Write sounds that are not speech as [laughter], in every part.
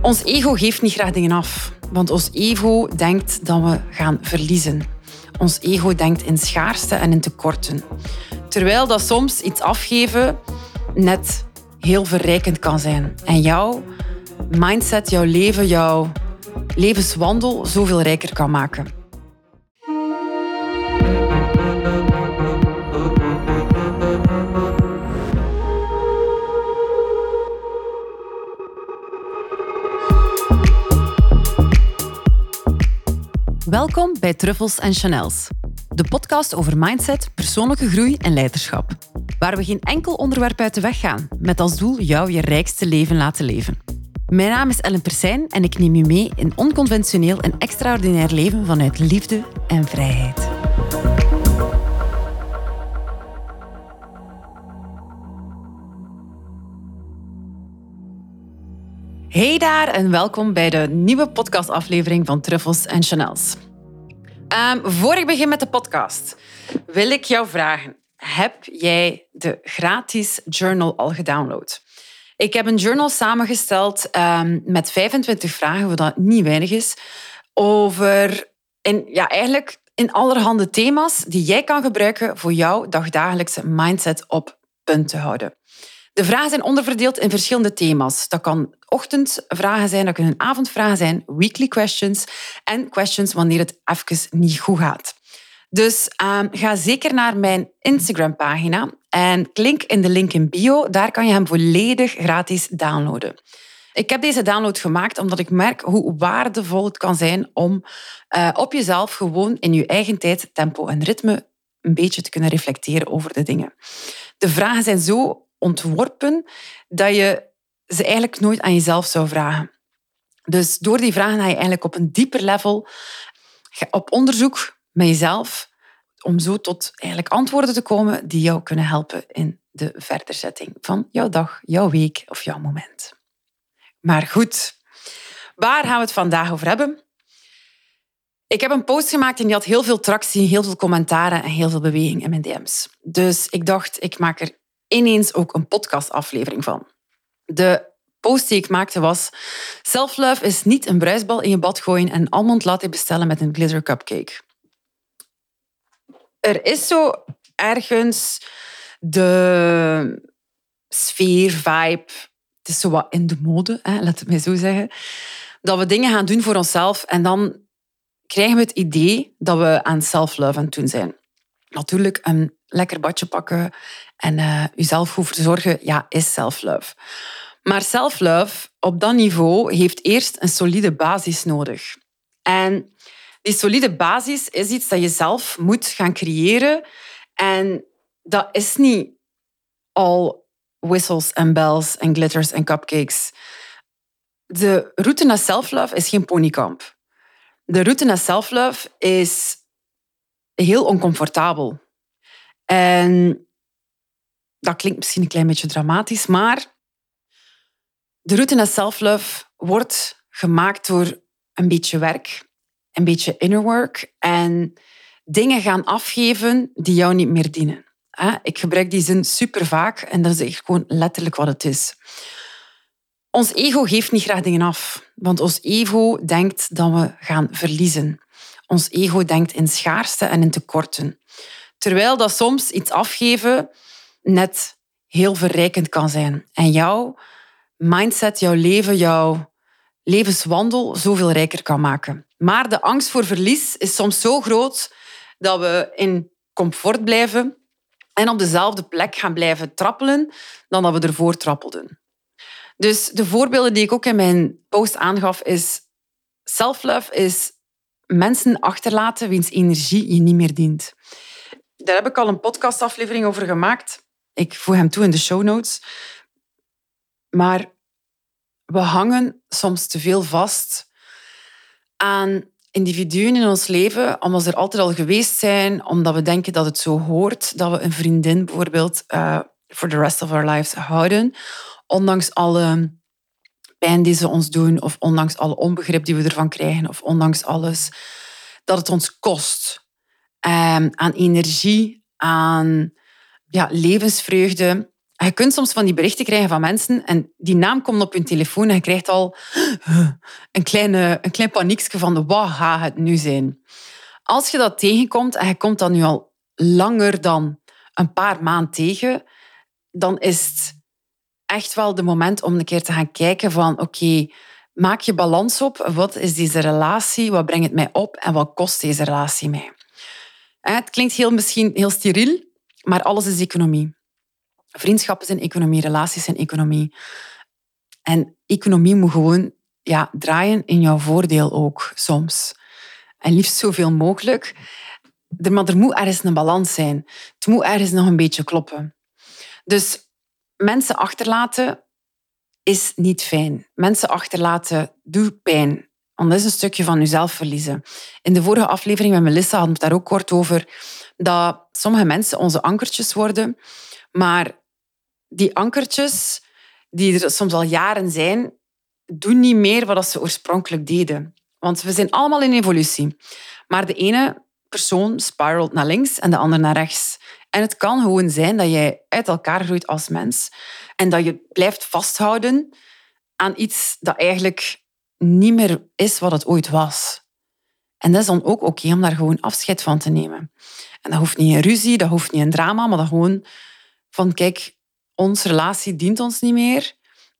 Ons ego geeft niet graag dingen af, want ons ego denkt dat we gaan verliezen. Ons ego denkt in schaarste en in tekorten. Terwijl dat soms iets afgeven net heel verrijkend kan zijn. En jouw mindset, jouw leven, jouw levenswandel zoveel rijker kan maken. Welkom bij Truffles en Chanels, de podcast over mindset, persoonlijke groei en leiderschap. Waar we geen enkel onderwerp uit de weg gaan, met als doel jou je rijkste leven laten leven. Mijn naam is Ellen Persijn en ik neem je mee in onconventioneel en extraordinair leven vanuit liefde en vrijheid. Hey daar en welkom bij de nieuwe podcastaflevering van Truffles en Chanels. Um, voor ik begin met de podcast, wil ik jou vragen: heb jij de gratis journal al gedownload? Ik heb een journal samengesteld um, met 25 vragen, wat niet weinig is, over in, ja, eigenlijk in allerhande thema's die jij kan gebruiken voor jouw dagdagelijkse mindset op punt te houden. De vragen zijn onderverdeeld in verschillende thema's. Dat kan ochtendvragen zijn, dat kunnen avondvragen zijn, weekly questions en questions wanneer het even niet goed gaat. Dus um, ga zeker naar mijn Instagram-pagina en klik in de link in bio. Daar kan je hem volledig gratis downloaden. Ik heb deze download gemaakt omdat ik merk hoe waardevol het kan zijn om uh, op jezelf gewoon in je eigen tijd, tempo en ritme een beetje te kunnen reflecteren over de dingen. De vragen zijn zo ontworpen dat je ze eigenlijk nooit aan jezelf zou vragen. Dus door die vragen ga je eigenlijk op een dieper level op onderzoek met jezelf om zo tot eigenlijk antwoorden te komen die jou kunnen helpen in de verderzetting van jouw dag, jouw week of jouw moment. Maar goed, waar gaan we het vandaag over hebben? Ik heb een post gemaakt en die had heel veel tractie, heel veel commentaren en heel veel beweging in mijn DM's. Dus ik dacht, ik maak er ineens ook een podcastaflevering van. De post die ik maakte was: Self-love is niet een bruisbal in je bad gooien en almond laten bestellen met een glitter cupcake. Er is zo ergens de sfeer, vibe. Het is zo wat in de mode, hè, laat het mij zo zeggen. Dat we dingen gaan doen voor onszelf en dan krijgen we het idee dat we aan self-love aan het doen zijn. Natuurlijk, een lekker badje pakken en uh, jezelf goed verzorgen, ja, is self-love. Maar self-love op dat niveau heeft eerst een solide basis nodig. En die solide basis is iets dat je zelf moet gaan creëren. En dat is niet al whistles en bells en glitters en cupcakes. De route naar self-love is geen ponykamp. De route naar self-love is heel oncomfortabel. En dat klinkt misschien een klein beetje dramatisch, maar de route naar self-love wordt gemaakt door een beetje werk, een beetje inner work en dingen gaan afgeven die jou niet meer dienen. Ik gebruik die zin super vaak en dat is echt gewoon letterlijk wat het is. Ons ego geeft niet graag dingen af, want ons ego denkt dat we gaan verliezen. Ons ego denkt in schaarste en in tekorten. Terwijl dat soms iets afgeven net heel verrijkend kan zijn. En jouw mindset, jouw leven, jouw levenswandel zoveel rijker kan maken. Maar de angst voor verlies is soms zo groot dat we in comfort blijven en op dezelfde plek gaan blijven trappelen dan dat we ervoor trappelden. Dus de voorbeelden die ik ook in mijn post aangaf is self-love is mensen achterlaten wiens energie je niet meer dient. Daar heb ik al een podcastaflevering over gemaakt. Ik voeg hem toe in de show notes. Maar we hangen soms te veel vast aan individuen in ons leven, omdat ze er altijd al geweest zijn, omdat we denken dat het zo hoort, dat we een vriendin bijvoorbeeld uh, for the rest of our lives houden, ondanks alle pijn die ze ons doen, of ondanks alle onbegrip die we ervan krijgen, of ondanks alles, dat het ons kost um, aan energie, aan ja, levensvreugde. Je kunt soms van die berichten krijgen van mensen en die naam komt op je telefoon en je krijgt al [gasps] een, kleine, een klein paniekje van wat gaat het nu zijn? Als je dat tegenkomt en je komt dat nu al langer dan een paar maanden tegen, dan is het echt wel de moment om een keer te gaan kijken van oké, maak je balans op. Wat is deze relatie? Wat brengt het mij op? En wat kost deze relatie mij? Het klinkt heel, misschien heel steriel, maar alles is economie. Vriendschappen zijn economie, relaties zijn economie. En economie moet gewoon ja, draaien in jouw voordeel ook soms. En liefst zoveel mogelijk. Maar er moet ergens een balans zijn. Het moet ergens nog een beetje kloppen. Dus mensen achterlaten is niet fijn. Mensen achterlaten doet pijn. Want dat is een stukje van jezelf verliezen. In de vorige aflevering met Melissa hadden we het daar ook kort over dat sommige mensen onze ankertjes worden. Maar die ankertjes, die er soms al jaren zijn, doen niet meer wat ze oorspronkelijk deden. Want we zijn allemaal in evolutie. Maar de ene persoon spiralt naar links en de ander naar rechts. En het kan gewoon zijn dat jij uit elkaar groeit als mens en dat je blijft vasthouden aan iets dat eigenlijk niet meer is wat het ooit was. En dat is dan ook oké om daar gewoon afscheid van te nemen. En dat hoeft niet een ruzie, dat hoeft niet een drama, maar dat gewoon van kijk, onze relatie dient ons niet meer.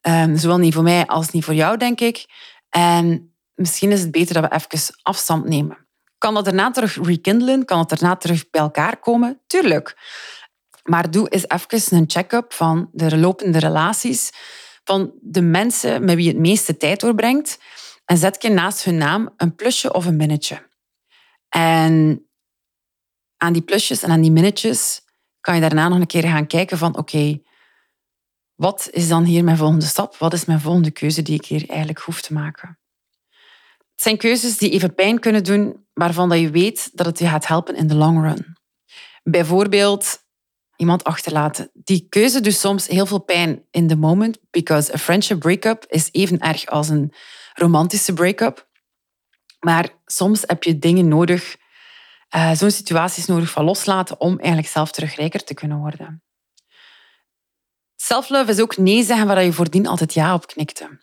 Um, zowel niet voor mij als niet voor jou, denk ik. En misschien is het beter dat we even afstand nemen. Kan dat daarna terug rekindelen? Kan het daarna terug bij elkaar komen? Tuurlijk. Maar doe eens even een check-up van de lopende relaties, van de mensen met wie je het meeste tijd doorbrengt. En zet je naast hun naam een plusje of een minnetje. En aan die plusjes en aan die minnetjes kan je daarna nog een keer gaan kijken van oké, wat is dan hier mijn volgende stap? Wat is mijn volgende keuze die ik hier eigenlijk hoef te maken? Het zijn keuzes die even pijn kunnen doen, waarvan dat je weet dat het je gaat helpen in de long run. Bijvoorbeeld iemand achterlaten. Die keuze doet soms heel veel pijn in the moment, because a friendship breakup is even erg als een romantische break-up. Maar soms heb je dingen nodig, uh, zo'n situaties nodig van loslaten om eigenlijk zelf terug rijker te kunnen worden. Self-love is ook nee zeggen waar je voordien altijd ja op knikte.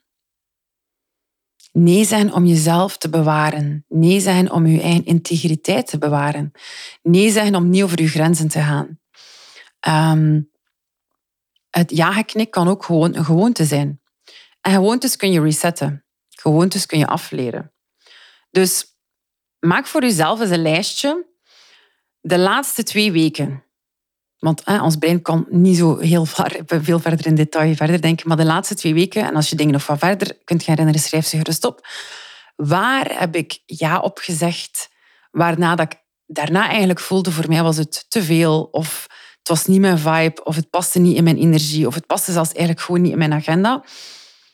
Nee zijn om jezelf te bewaren. Nee zijn om je eigen integriteit te bewaren. Nee zijn om niet over je grenzen te gaan. Um, het ja-geknik kan ook gewoon een gewoonte zijn. En gewoontes kun je resetten. Gewoontes kun je afleren. Dus maak voor jezelf eens een lijstje. De laatste twee weken. Want ons brein kan niet zo heel veel verder in detail verder denken. Maar de laatste twee weken, en als je dingen nog wat verder kunt herinneren, schrijf ze gerust op. Waar heb ik ja op gezegd? Waarna dat ik daarna eigenlijk voelde, voor mij was het te veel. Of het was niet mijn vibe. Of het paste niet in mijn energie. Of het paste zelfs eigenlijk gewoon niet in mijn agenda.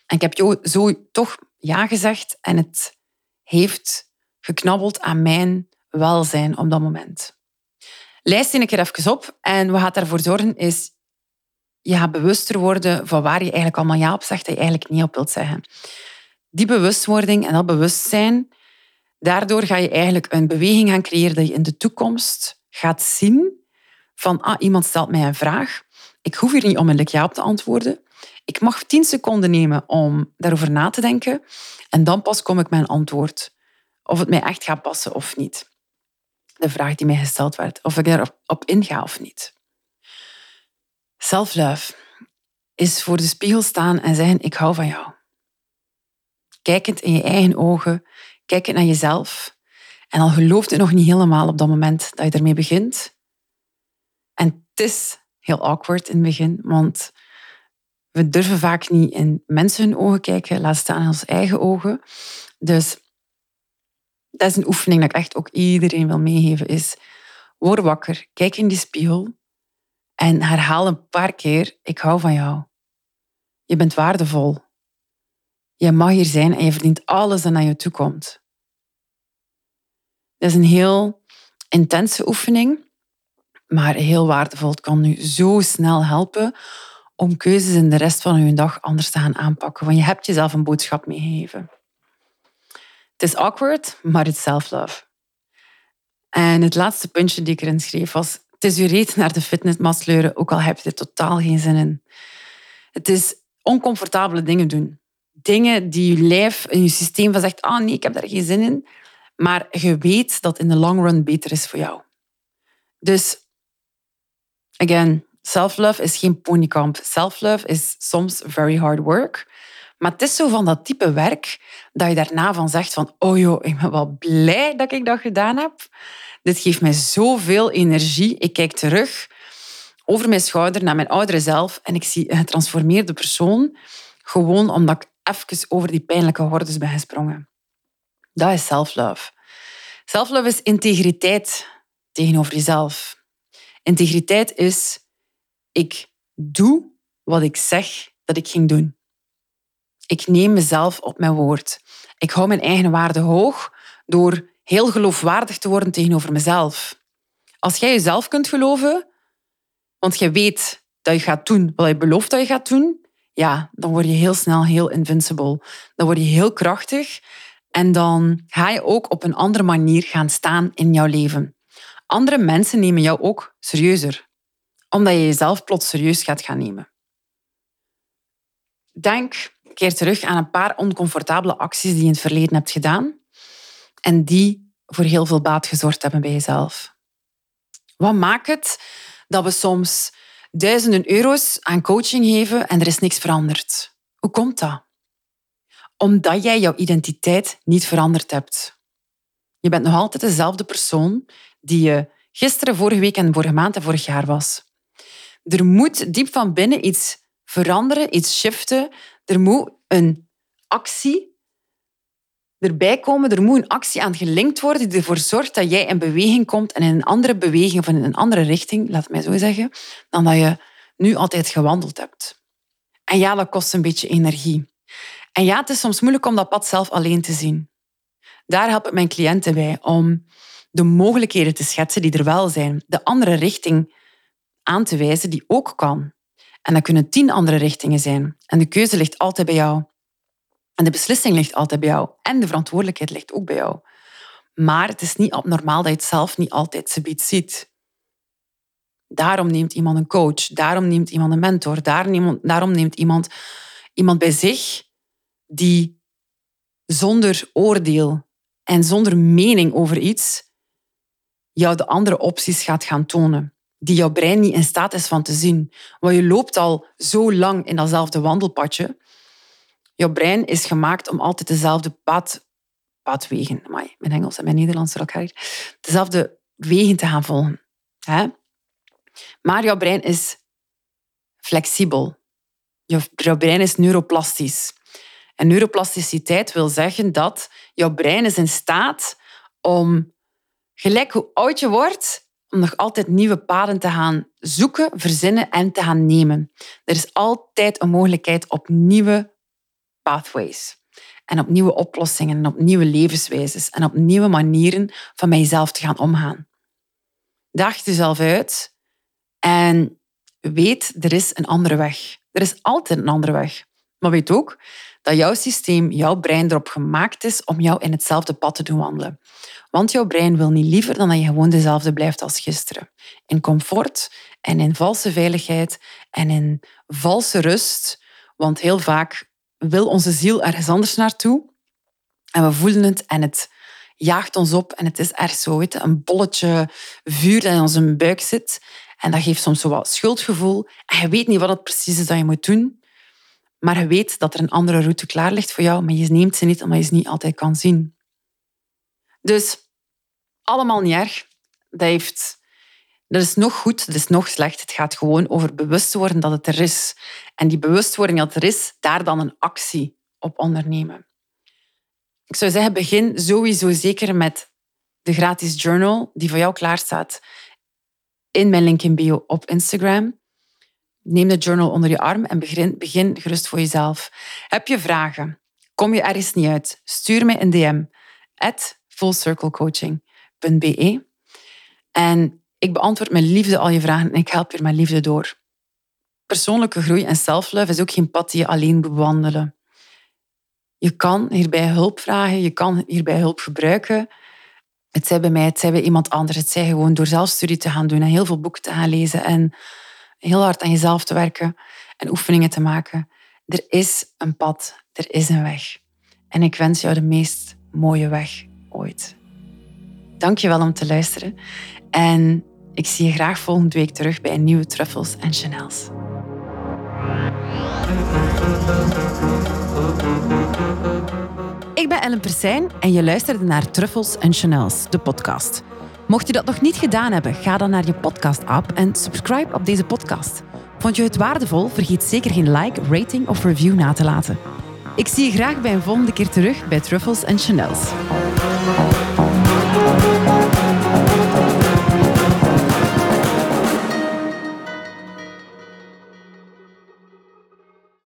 En ik heb zo toch ja gezegd. En het heeft geknabbeld aan mijn welzijn op dat moment. Lijst die een keer even op. En wat gaat ervoor zorgen is, je gaat bewuster worden van waar je eigenlijk allemaal ja op zegt dat je eigenlijk niet op wilt zeggen. Die bewustwording en dat bewustzijn, daardoor ga je eigenlijk een beweging gaan creëren dat je in de toekomst gaat zien van ah, iemand stelt mij een vraag. Ik hoef hier niet onmiddellijk ja op te antwoorden. Ik mag tien seconden nemen om daarover na te denken en dan pas kom ik een antwoord. Of het mij echt gaat passen of niet de vraag die mij gesteld werd, of ik daarop op inga of niet. Self-love is voor de spiegel staan en zeggen, ik hou van jou. Kijkend in je eigen ogen, kijkend naar jezelf. En al gelooft het nog niet helemaal op dat moment dat je ermee begint. En het is heel awkward in het begin, want we durven vaak niet in mensen hun ogen kijken, laat staan in onze eigen ogen. Dus dat is een oefening dat ik echt ook iedereen wil meegeven, is word wakker, kijk in die spiegel en herhaal een paar keer, ik hou van jou. Je bent waardevol. Je mag hier zijn en je verdient alles dat naar je toe komt. Dat is een heel intense oefening, maar heel waardevol. Het kan u zo snel helpen om keuzes in de rest van uw dag anders te gaan aanpakken. Want je hebt jezelf een boodschap meegegeven. Het is awkward, maar het is self-love. En het laatste puntje die ik erin schreef was, het is je reet naar de fitnessmast sleuren, ook al heb je er totaal geen zin in. Het is oncomfortabele dingen doen. Dingen die je lijf en je systeem van zegt, ah nee, ik heb daar geen zin in. Maar je weet dat in de long run beter is voor jou. Dus, again, self-love is geen ponykamp. Self-love is soms very hard work. Maar het is zo van dat type werk dat je daarna van zegt van oh joh, ik ben wel blij dat ik dat gedaan heb. Dit geeft mij zoveel energie. Ik kijk terug over mijn schouder naar mijn oudere zelf en ik zie een getransformeerde persoon gewoon omdat ik even over die pijnlijke hordes ben gesprongen. Dat is self-love. Self-love is integriteit tegenover jezelf. Integriteit is ik doe wat ik zeg dat ik ging doen. Ik neem mezelf op mijn woord. Ik hou mijn eigen waarde hoog door heel geloofwaardig te worden tegenover mezelf. Als jij jezelf kunt geloven, want je weet dat je gaat doen wat je belooft dat je gaat doen, ja, dan word je heel snel heel invincible. Dan word je heel krachtig en dan ga je ook op een andere manier gaan staan in jouw leven. Andere mensen nemen jou ook serieuzer, omdat je jezelf plots serieus gaat gaan nemen. Denk keer terug aan een paar oncomfortabele acties die je in het verleden hebt gedaan en die voor heel veel baat gezorgd hebben bij jezelf. Wat maakt het dat we soms duizenden euro's aan coaching geven en er is niks veranderd? Hoe komt dat? Omdat jij jouw identiteit niet veranderd hebt. Je bent nog altijd dezelfde persoon die je gisteren, vorige week en vorige maand en vorig jaar was. Er moet diep van binnen iets veranderen, iets shiften. Er moet een actie erbij komen. Er moet een actie aan gelinkt worden die ervoor zorgt dat jij in beweging komt en in een andere beweging of in een andere richting, laat mij zo zeggen, dan dat je nu altijd gewandeld hebt. En ja, dat kost een beetje energie. En ja, het is soms moeilijk om dat pad zelf alleen te zien. Daar help ik mijn cliënten bij om de mogelijkheden te schetsen die er wel zijn, de andere richting aan te wijzen die ook kan. En dat kunnen tien andere richtingen zijn. En de keuze ligt altijd bij jou. En de beslissing ligt altijd bij jou. En de verantwoordelijkheid ligt ook bij jou. Maar het is niet abnormaal dat je het zelf niet altijd ziet. Daarom neemt iemand een coach, daarom neemt iemand een mentor, daarom neemt iemand iemand bij zich die zonder oordeel en zonder mening over iets jou de andere opties gaat gaan tonen die jouw brein niet in staat is van te zien. Want je loopt al zo lang in datzelfde wandelpadje. Jouw brein is gemaakt om altijd dezelfde pad, padwegen, amai, mijn Engels en mijn Nederlands door elkaar, dezelfde wegen te gaan volgen. Hè? Maar jouw brein is flexibel. Jouw brein is neuroplastisch. En neuroplasticiteit wil zeggen dat jouw brein is in staat om, gelijk hoe oud je wordt, om nog altijd nieuwe paden te gaan zoeken, verzinnen en te gaan nemen. Er is altijd een mogelijkheid op nieuwe pathways. En op nieuwe oplossingen en op nieuwe levenswijzes en op nieuwe manieren van met jezelf te gaan omgaan. Daag jezelf uit en weet, er is een andere weg. Er is altijd een andere weg. Maar weet ook dat jouw systeem, jouw brein erop gemaakt is om jou in hetzelfde pad te doen wandelen. Want jouw brein wil niet liever dan dat je gewoon dezelfde blijft als gisteren. In comfort en in valse veiligheid en in valse rust. Want heel vaak wil onze ziel ergens anders naartoe. En we voelen het en het jaagt ons op. En het is erg zo, weet een bolletje vuur dat in onze buik zit. En dat geeft soms zo wat schuldgevoel. En je weet niet wat het precies is dat je moet doen. Maar je weet dat er een andere route klaar ligt voor jou, maar je neemt ze niet omdat je ze niet altijd kan zien. Dus allemaal niet erg. Dat, heeft, dat is nog goed, dat is nog slecht. Het gaat gewoon over bewust worden dat het er is. En die bewustwording dat er is, daar dan een actie op ondernemen. Ik zou zeggen, begin sowieso zeker met de gratis journal die voor jou klaar staat in mijn link in bio op Instagram. Neem de journal onder je arm en begin, begin gerust voor jezelf. Heb je vragen? Kom je ergens niet uit? Stuur mij een DM. At fullcirclecoaching.be En ik beantwoord met liefde al je vragen en ik help je met liefde door. Persoonlijke groei en self-love is ook geen pad die je alleen moet bewandelen. Je kan hierbij hulp vragen, je kan hierbij hulp gebruiken. Het zij bij mij, het zij bij iemand anders. Het zij gewoon door zelfstudie te gaan doen en heel veel boeken te gaan lezen en heel hard aan jezelf te werken en oefeningen te maken. Er is een pad, er is een weg. En ik wens jou de meest mooie weg ooit. Dank je wel om te luisteren. En ik zie je graag volgende week terug bij een nieuwe Truffles en Chanels. Ik ben Ellen Persijn en je luisterde naar Truffles en Chanels, de podcast. Mocht je dat nog niet gedaan hebben, ga dan naar je podcast-app en subscribe op deze podcast. Vond je het waardevol? Vergeet zeker geen like, rating of review na te laten. Ik zie je graag bij een volgende keer terug bij Truffles en Chanels.